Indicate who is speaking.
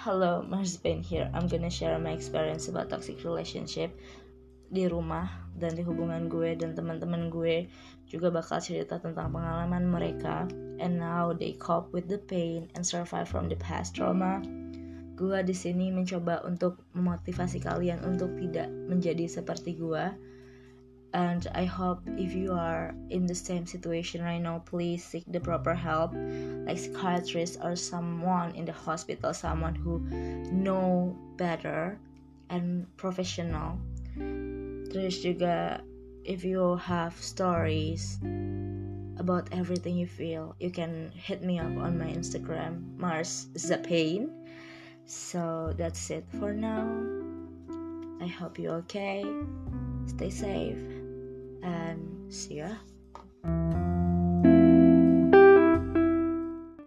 Speaker 1: Hello, Mars Pain here. I'm gonna share my experience about toxic relationship di rumah dan di hubungan gue dan teman-teman gue juga bakal cerita tentang pengalaman mereka and now they cope with the pain and survive from the past trauma. Gue di sini mencoba untuk memotivasi kalian untuk tidak menjadi seperti gue. And I hope if you are in the same situation right now, please seek the proper help, like psychiatrist or someone in the hospital, someone who know better and professional Terus juga if you have stories about everything you feel, you can hit me up on my Instagram, Mars Zapain. So that's it for now. I hope you're okay. Stay safe see ya.